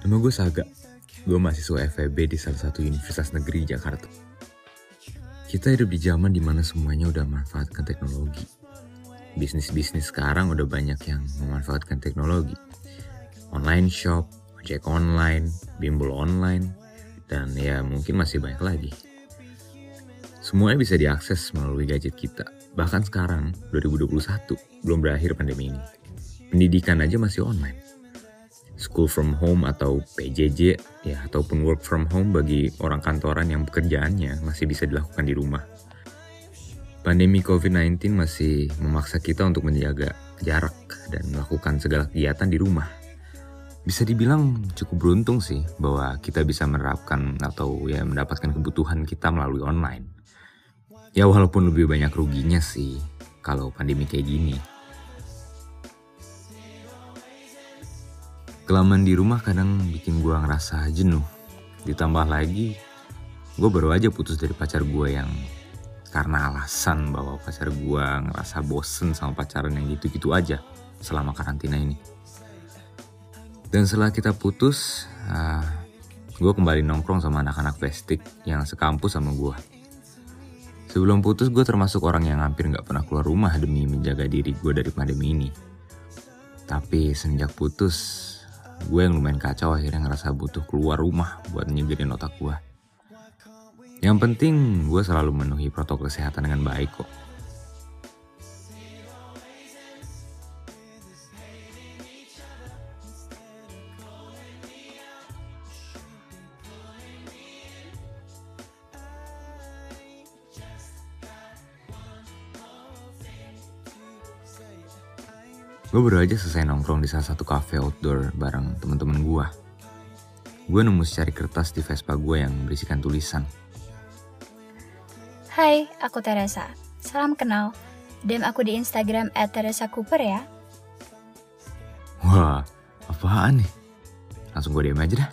Nama gue Saga. Gue mahasiswa FEB di salah satu universitas negeri Jakarta. Kita hidup di zaman di mana semuanya udah memanfaatkan teknologi. Bisnis-bisnis sekarang udah banyak yang memanfaatkan teknologi. Online shop, ojek online, bimbel online, dan ya mungkin masih banyak lagi. Semuanya bisa diakses melalui gadget kita. Bahkan sekarang, 2021, belum berakhir pandemi ini. Pendidikan aja masih online school from home atau PJJ ya ataupun work from home bagi orang kantoran yang pekerjaannya masih bisa dilakukan di rumah. Pandemi COVID-19 masih memaksa kita untuk menjaga jarak dan melakukan segala kegiatan di rumah. Bisa dibilang cukup beruntung sih bahwa kita bisa menerapkan atau ya mendapatkan kebutuhan kita melalui online. Ya walaupun lebih banyak ruginya sih kalau pandemi kayak gini. Kelamaan di rumah kadang bikin gue ngerasa jenuh. Ditambah lagi, gue baru aja putus dari pacar gue yang karena alasan bahwa pacar gue ngerasa bosen sama pacaran yang gitu-gitu aja selama karantina ini. Dan setelah kita putus, uh, gue kembali nongkrong sama anak-anak bestik yang sekampus sama gue. Sebelum putus, gue termasuk orang yang hampir gak pernah keluar rumah demi menjaga diri gue dari pandemi ini. Tapi semenjak putus, gue yang lumayan kacau akhirnya ngerasa butuh keluar rumah buat nyegerin otak gue. Yang penting gue selalu memenuhi protokol kesehatan dengan baik kok. Gue baru aja selesai nongkrong di salah satu cafe outdoor bareng temen-temen gue. Gue nemu secari kertas di Vespa gue yang berisikan tulisan. Hai, aku Teresa. Salam kenal. DM aku di Instagram at Teresa Cooper ya. Wah, apaan nih? Langsung gue DM aja dah.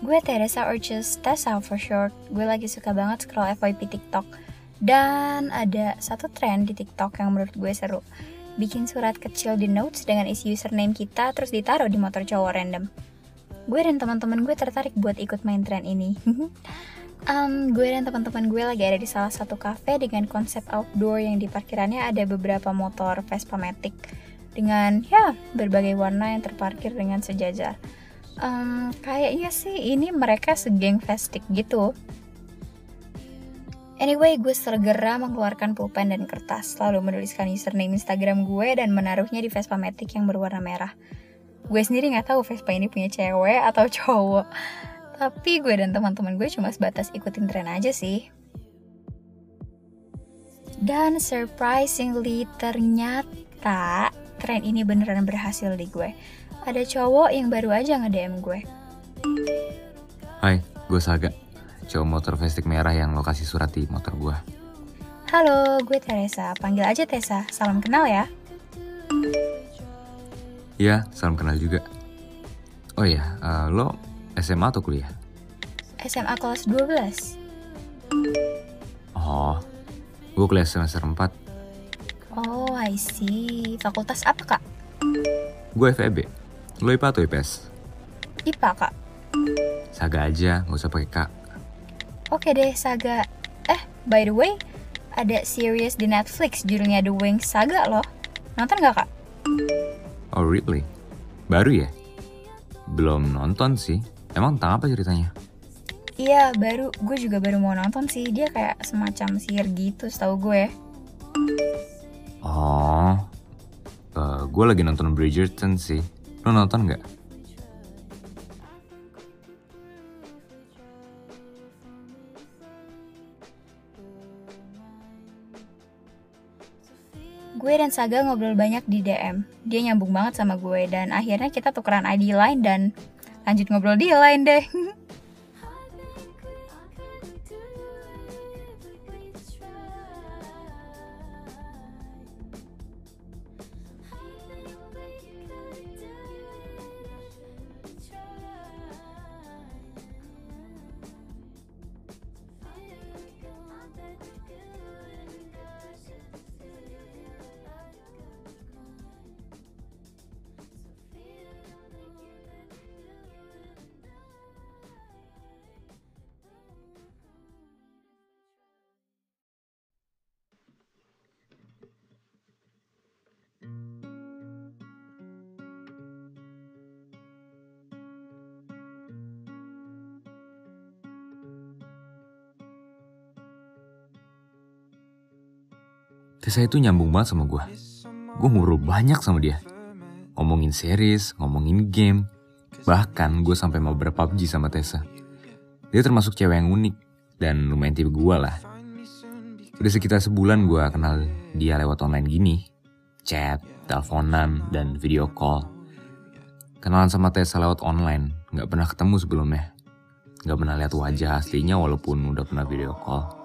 Gue Teresa or just Tessa for short. Gue lagi suka banget scroll FYP TikTok. Dan ada satu trend di TikTok yang menurut gue seru. Bikin surat kecil di notes dengan isi username kita terus ditaruh di motor cowok random. Gue dan teman-teman gue tertarik buat ikut main trend ini. um, gue dan teman-teman gue lagi ada di salah satu cafe dengan konsep outdoor yang di parkirannya ada beberapa motor Vespa Matic dengan ya berbagai warna yang terparkir dengan sejajar um, kayaknya sih ini mereka segeng festik gitu. Anyway, gue segera mengeluarkan pulpen dan kertas, lalu menuliskan username Instagram gue dan menaruhnya di Vespa Matic yang berwarna merah. Gue sendiri nggak tahu Vespa ini punya cewek atau cowok, tapi gue dan teman-teman gue cuma sebatas ikutin tren aja sih. Dan surprisingly ternyata tren ini beneran berhasil di gue ada cowok yang baru aja nge-DM gue. Hai, gue Saga. Cowok motor Vestik merah yang lokasi surat di motor gue. Halo, gue Teresa. Panggil aja Tessa. Salam kenal ya. Iya, salam kenal juga. Oh iya, uh, lo SMA atau kuliah? SMA kelas 12. Oh, gue kuliah semester 4. Oh, I see. Fakultas apa, Kak? Gue FEB. Lo IPA atau IPS? IPA, Kak. Saga aja, gak usah pakai Kak. Oke deh, Saga. Eh, by the way, ada series di Netflix judulnya The Wings Saga loh. Nonton gak, Kak? Oh, really? Baru ya? Belum nonton sih. Emang tentang apa ceritanya? Iya, baru gue juga baru mau nonton sih. Dia kayak semacam sihir gitu, setahu gue. Oh, uh, gue lagi nonton Bridgerton sih. Lo nonton nggak? Gue dan Saga ngobrol banyak di DM. Dia nyambung banget sama gue dan akhirnya kita tukeran ID line dan lanjut ngobrol di line deh. Tessa itu nyambung banget sama gue. Gue ngobrol banyak sama dia. Ngomongin series, ngomongin game. Bahkan gue sampai mau berpubg sama Tessa. Dia termasuk cewek yang unik dan lumayan tipe gue lah. Udah sekitar sebulan gue kenal dia lewat online gini. Chat, teleponan, dan video call. Kenalan sama Tessa lewat online, gak pernah ketemu sebelumnya. Gak pernah lihat wajah aslinya walaupun udah pernah video call.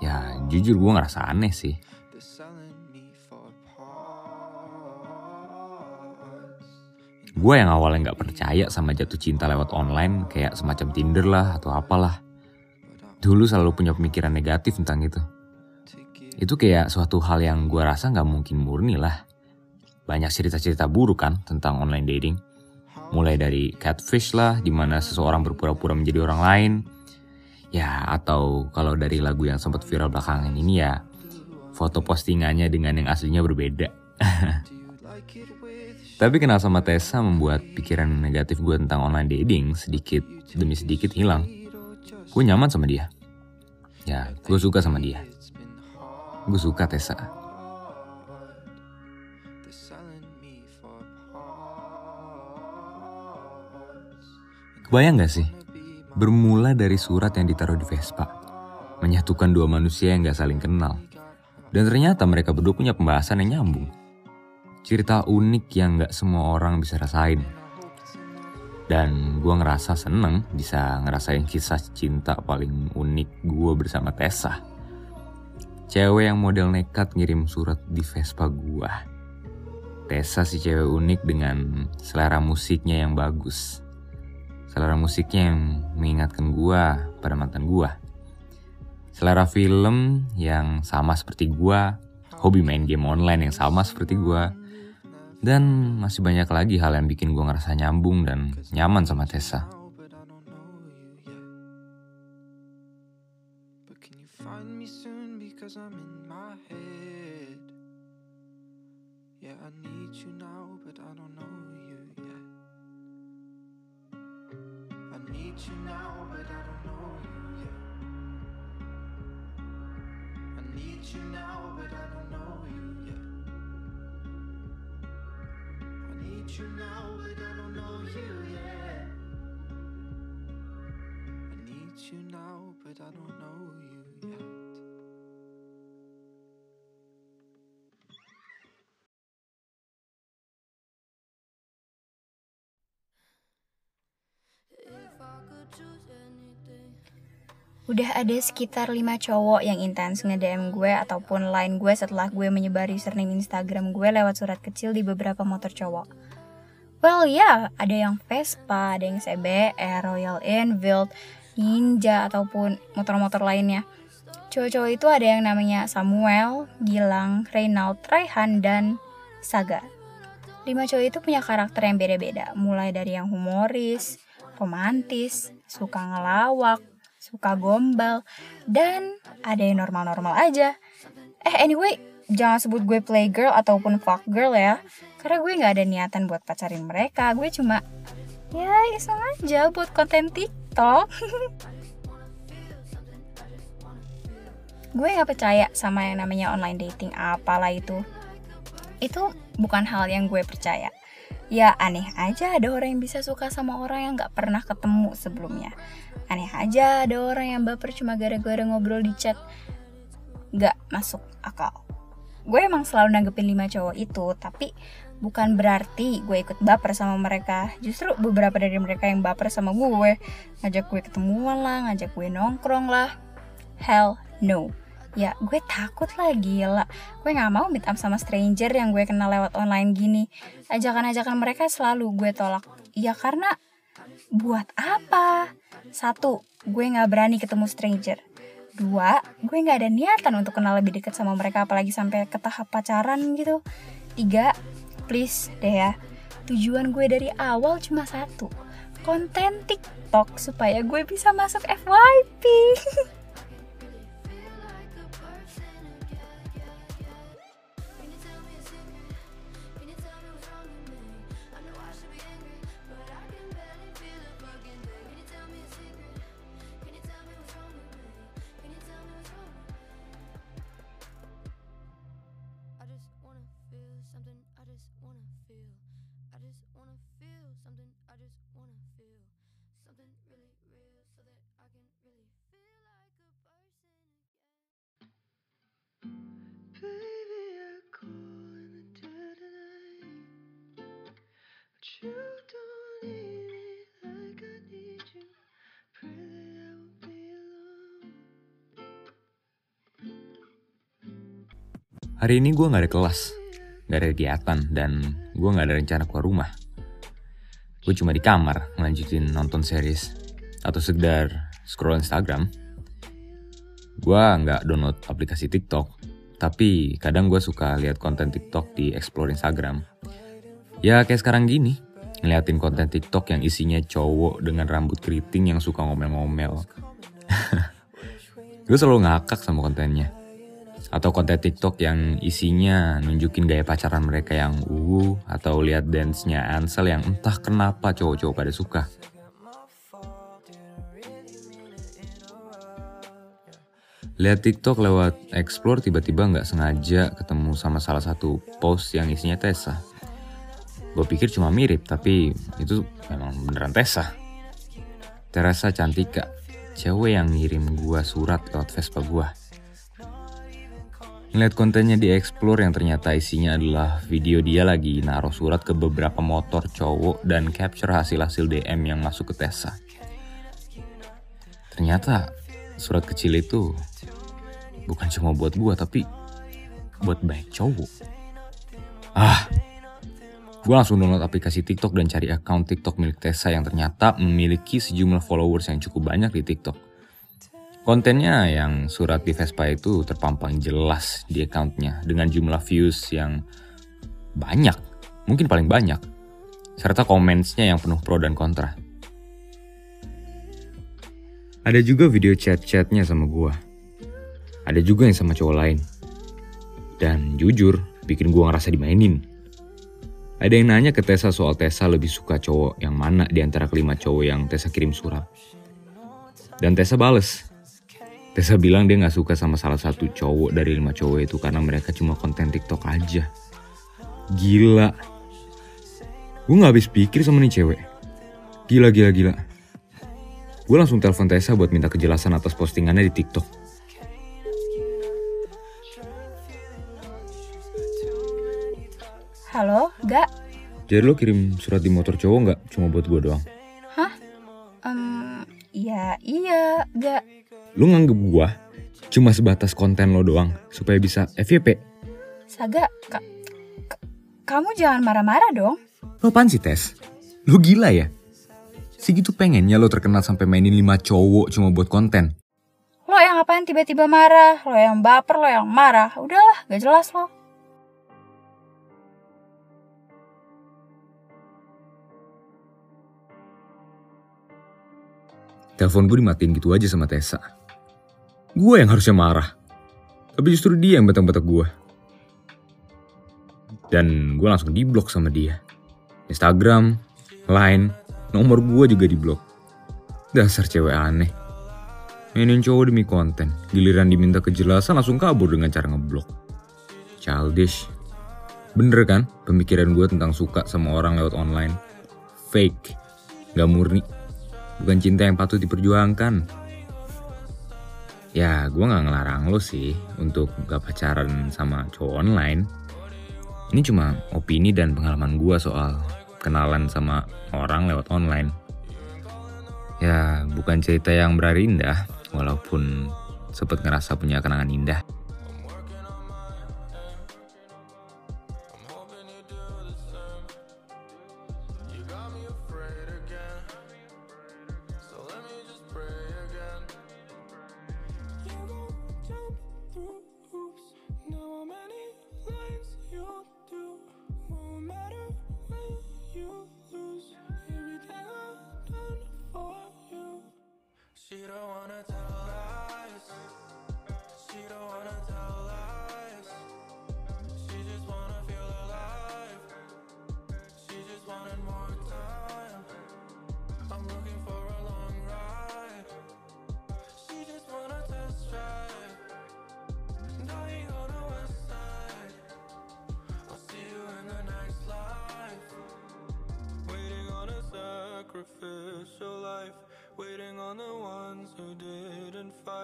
Ya jujur gue ngerasa aneh sih. Gue yang awalnya gak percaya sama jatuh cinta lewat online kayak semacam Tinder lah atau apalah. Dulu selalu punya pemikiran negatif tentang itu. Itu kayak suatu hal yang gue rasa gak mungkin murni lah. Banyak cerita-cerita buruk kan tentang online dating. Mulai dari catfish lah, di mana seseorang berpura-pura menjadi orang lain. Ya, atau kalau dari lagu yang sempat viral belakangan ini ya, foto postingannya dengan yang aslinya berbeda. Tapi kenal sama Tessa membuat pikiran negatif gue tentang online dating sedikit demi sedikit hilang. Gue nyaman sama dia. Ya, gue suka sama dia. Gue suka Tessa. Kebayang gak sih? Bermula dari surat yang ditaruh di Vespa. Menyatukan dua manusia yang gak saling kenal. Dan ternyata mereka berdua punya pembahasan yang nyambung. Cerita unik yang gak semua orang bisa rasain. Dan gue ngerasa seneng bisa ngerasain kisah cinta paling unik gue bersama Tessa. Cewek yang model nekat ngirim surat di Vespa gue. Tessa si cewek unik dengan selera musiknya yang bagus. Selera musiknya yang mengingatkan gue pada mantan gue. Selera film yang sama seperti gue. Hobi main game online yang sama seperti gue. Dan masih banyak lagi hal yang bikin gue ngerasa nyambung dan nyaman sama Tessa. you now, but I don't know you need you now, but I don't know you yet. I need you now, but I don't know you yet. I need you now, but I don't know you. Udah ada sekitar 5 cowok yang intens nge-DM gue ataupun line gue setelah gue menyebar username Instagram gue lewat surat kecil di beberapa motor cowok. Well ya, yeah, ada yang Vespa, ada yang CBR, Royal Enfield, Ninja, ataupun motor-motor lainnya. Cowok-cowok itu ada yang namanya Samuel, Gilang, Reynald, Raihan, dan Saga. Lima cowok itu punya karakter yang beda-beda, mulai dari yang humoris, romantis, suka ngelawak, suka gombal, dan ada yang normal-normal aja. Eh, anyway, jangan sebut gue playgirl ataupun fuck girl ya, karena gue gak ada niatan buat pacarin mereka. Gue cuma ya iseng aja buat konten TikTok. gue gak percaya sama yang namanya online dating apalah itu itu bukan hal yang gue percaya ya aneh aja ada orang yang bisa suka sama orang yang gak pernah ketemu sebelumnya aneh aja ada orang yang baper cuma gara-gara ngobrol di chat. Nggak masuk akal. Gue emang selalu nanggepin lima cowok itu tapi bukan berarti gue ikut baper sama mereka. Justru beberapa dari mereka yang baper sama gue. Ngajak gue ketemuan lah ngajak gue nongkrong lah. Hell no. Ya gue takut lah gila. Gue nggak mau meet up sama stranger yang gue kenal lewat online gini. Ajakan-ajakan mereka selalu gue tolak. Ya karena buat apa? Satu gue nggak berani ketemu stranger. Dua gue nggak ada niatan untuk kenal lebih dekat sama mereka apalagi sampai ke tahap pacaran gitu. Tiga please deh ya tujuan gue dari awal cuma satu konten TikTok supaya gue bisa masuk FYP Hari ini gue gak ada kelas, gak ada kegiatan, dan gue gak ada rencana keluar rumah. Gue cuma di kamar ngelanjutin nonton series atau sekedar scroll Instagram. Gue gak download aplikasi TikTok, tapi kadang gue suka lihat konten TikTok di explore Instagram. Ya kayak sekarang gini, ngeliatin konten TikTok yang isinya cowok dengan rambut keriting yang suka ngomel-ngomel. gue selalu ngakak sama kontennya atau konten TikTok yang isinya nunjukin gaya pacaran mereka yang uh atau lihat dance-nya Ansel yang entah kenapa cowok-cowok pada suka. Lihat TikTok lewat explore tiba-tiba nggak sengaja ketemu sama salah satu post yang isinya Tessa. Gue pikir cuma mirip, tapi itu memang beneran Tessa. Teresa Cantika, cewek yang ngirim gua surat lewat Vespa gua. Ngeliat kontennya di explore yang ternyata isinya adalah video dia lagi naruh surat ke beberapa motor cowok dan capture hasil-hasil DM yang masuk ke Tessa. Ternyata surat kecil itu bukan cuma buat gua tapi buat banyak cowok. Ah, gue langsung download aplikasi TikTok dan cari account TikTok milik Tessa yang ternyata memiliki sejumlah followers yang cukup banyak di TikTok. Kontennya yang surat di Vespa itu terpampang jelas di accountnya dengan jumlah views yang banyak, mungkin paling banyak, serta commentsnya yang penuh pro dan kontra. Ada juga video chat-chatnya sama gua. Ada juga yang sama cowok lain. Dan jujur, bikin gua ngerasa dimainin. Ada yang nanya ke Tessa soal Tessa lebih suka cowok yang mana di antara kelima cowok yang Tessa kirim surat. Dan Tessa bales, Tessa bilang dia gak suka sama salah satu cowok dari lima cowok itu karena mereka cuma konten TikTok aja. Gila. Gue gak habis pikir sama nih cewek. Gila, gila, gila. Gue langsung telepon Tessa buat minta kejelasan atas postingannya di TikTok. Halo gak Jadi lo kirim surat di motor cowok gak cuma buat gue doang? hah um, ya iya gak Lu nganggep gue cuma sebatas konten lo doang supaya bisa FYP? Saga ka- ka- kamu jangan marah-marah dong Lo apaan sih Tes? Lo gila ya? Segitu pengennya lo terkenal sampai mainin lima cowok cuma buat konten. lo yang apaan tiba-tiba marah lo yang baper lo yang marah udahlah gak jelas lo Telepon gue dimatiin gitu aja sama Tessa. Gue yang harusnya marah. Tapi justru dia yang betek-betek gue. Dan gue langsung diblok sama dia. Instagram, Line, nomor gue juga diblok. Dasar cewek aneh. Mainin cowok demi konten, giliran diminta kejelasan langsung kabur dengan cara ngeblok. Childish. Bener kan pemikiran gue tentang suka sama orang lewat online? Fake. Gak murni bukan cinta yang patut diperjuangkan. Ya, gue gak ngelarang lo sih untuk gak pacaran sama cowok online. Ini cuma opini dan pengalaman gue soal kenalan sama orang lewat online. Ya, bukan cerita yang berarindah, walaupun sempat ngerasa punya kenangan indah.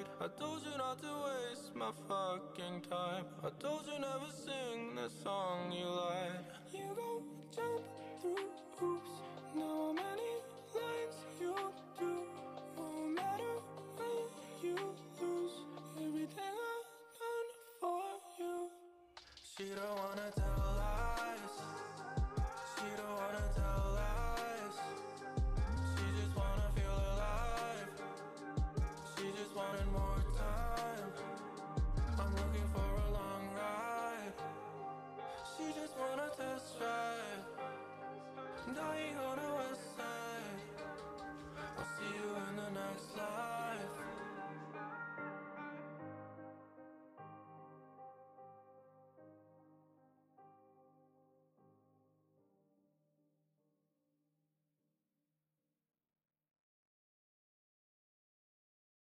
right I told you not to waste my fucking time. I told you never sing the song you like. You go jump through hoops. Now how many lines you do? No matter when you lose Everything I've done for you. She don't wanna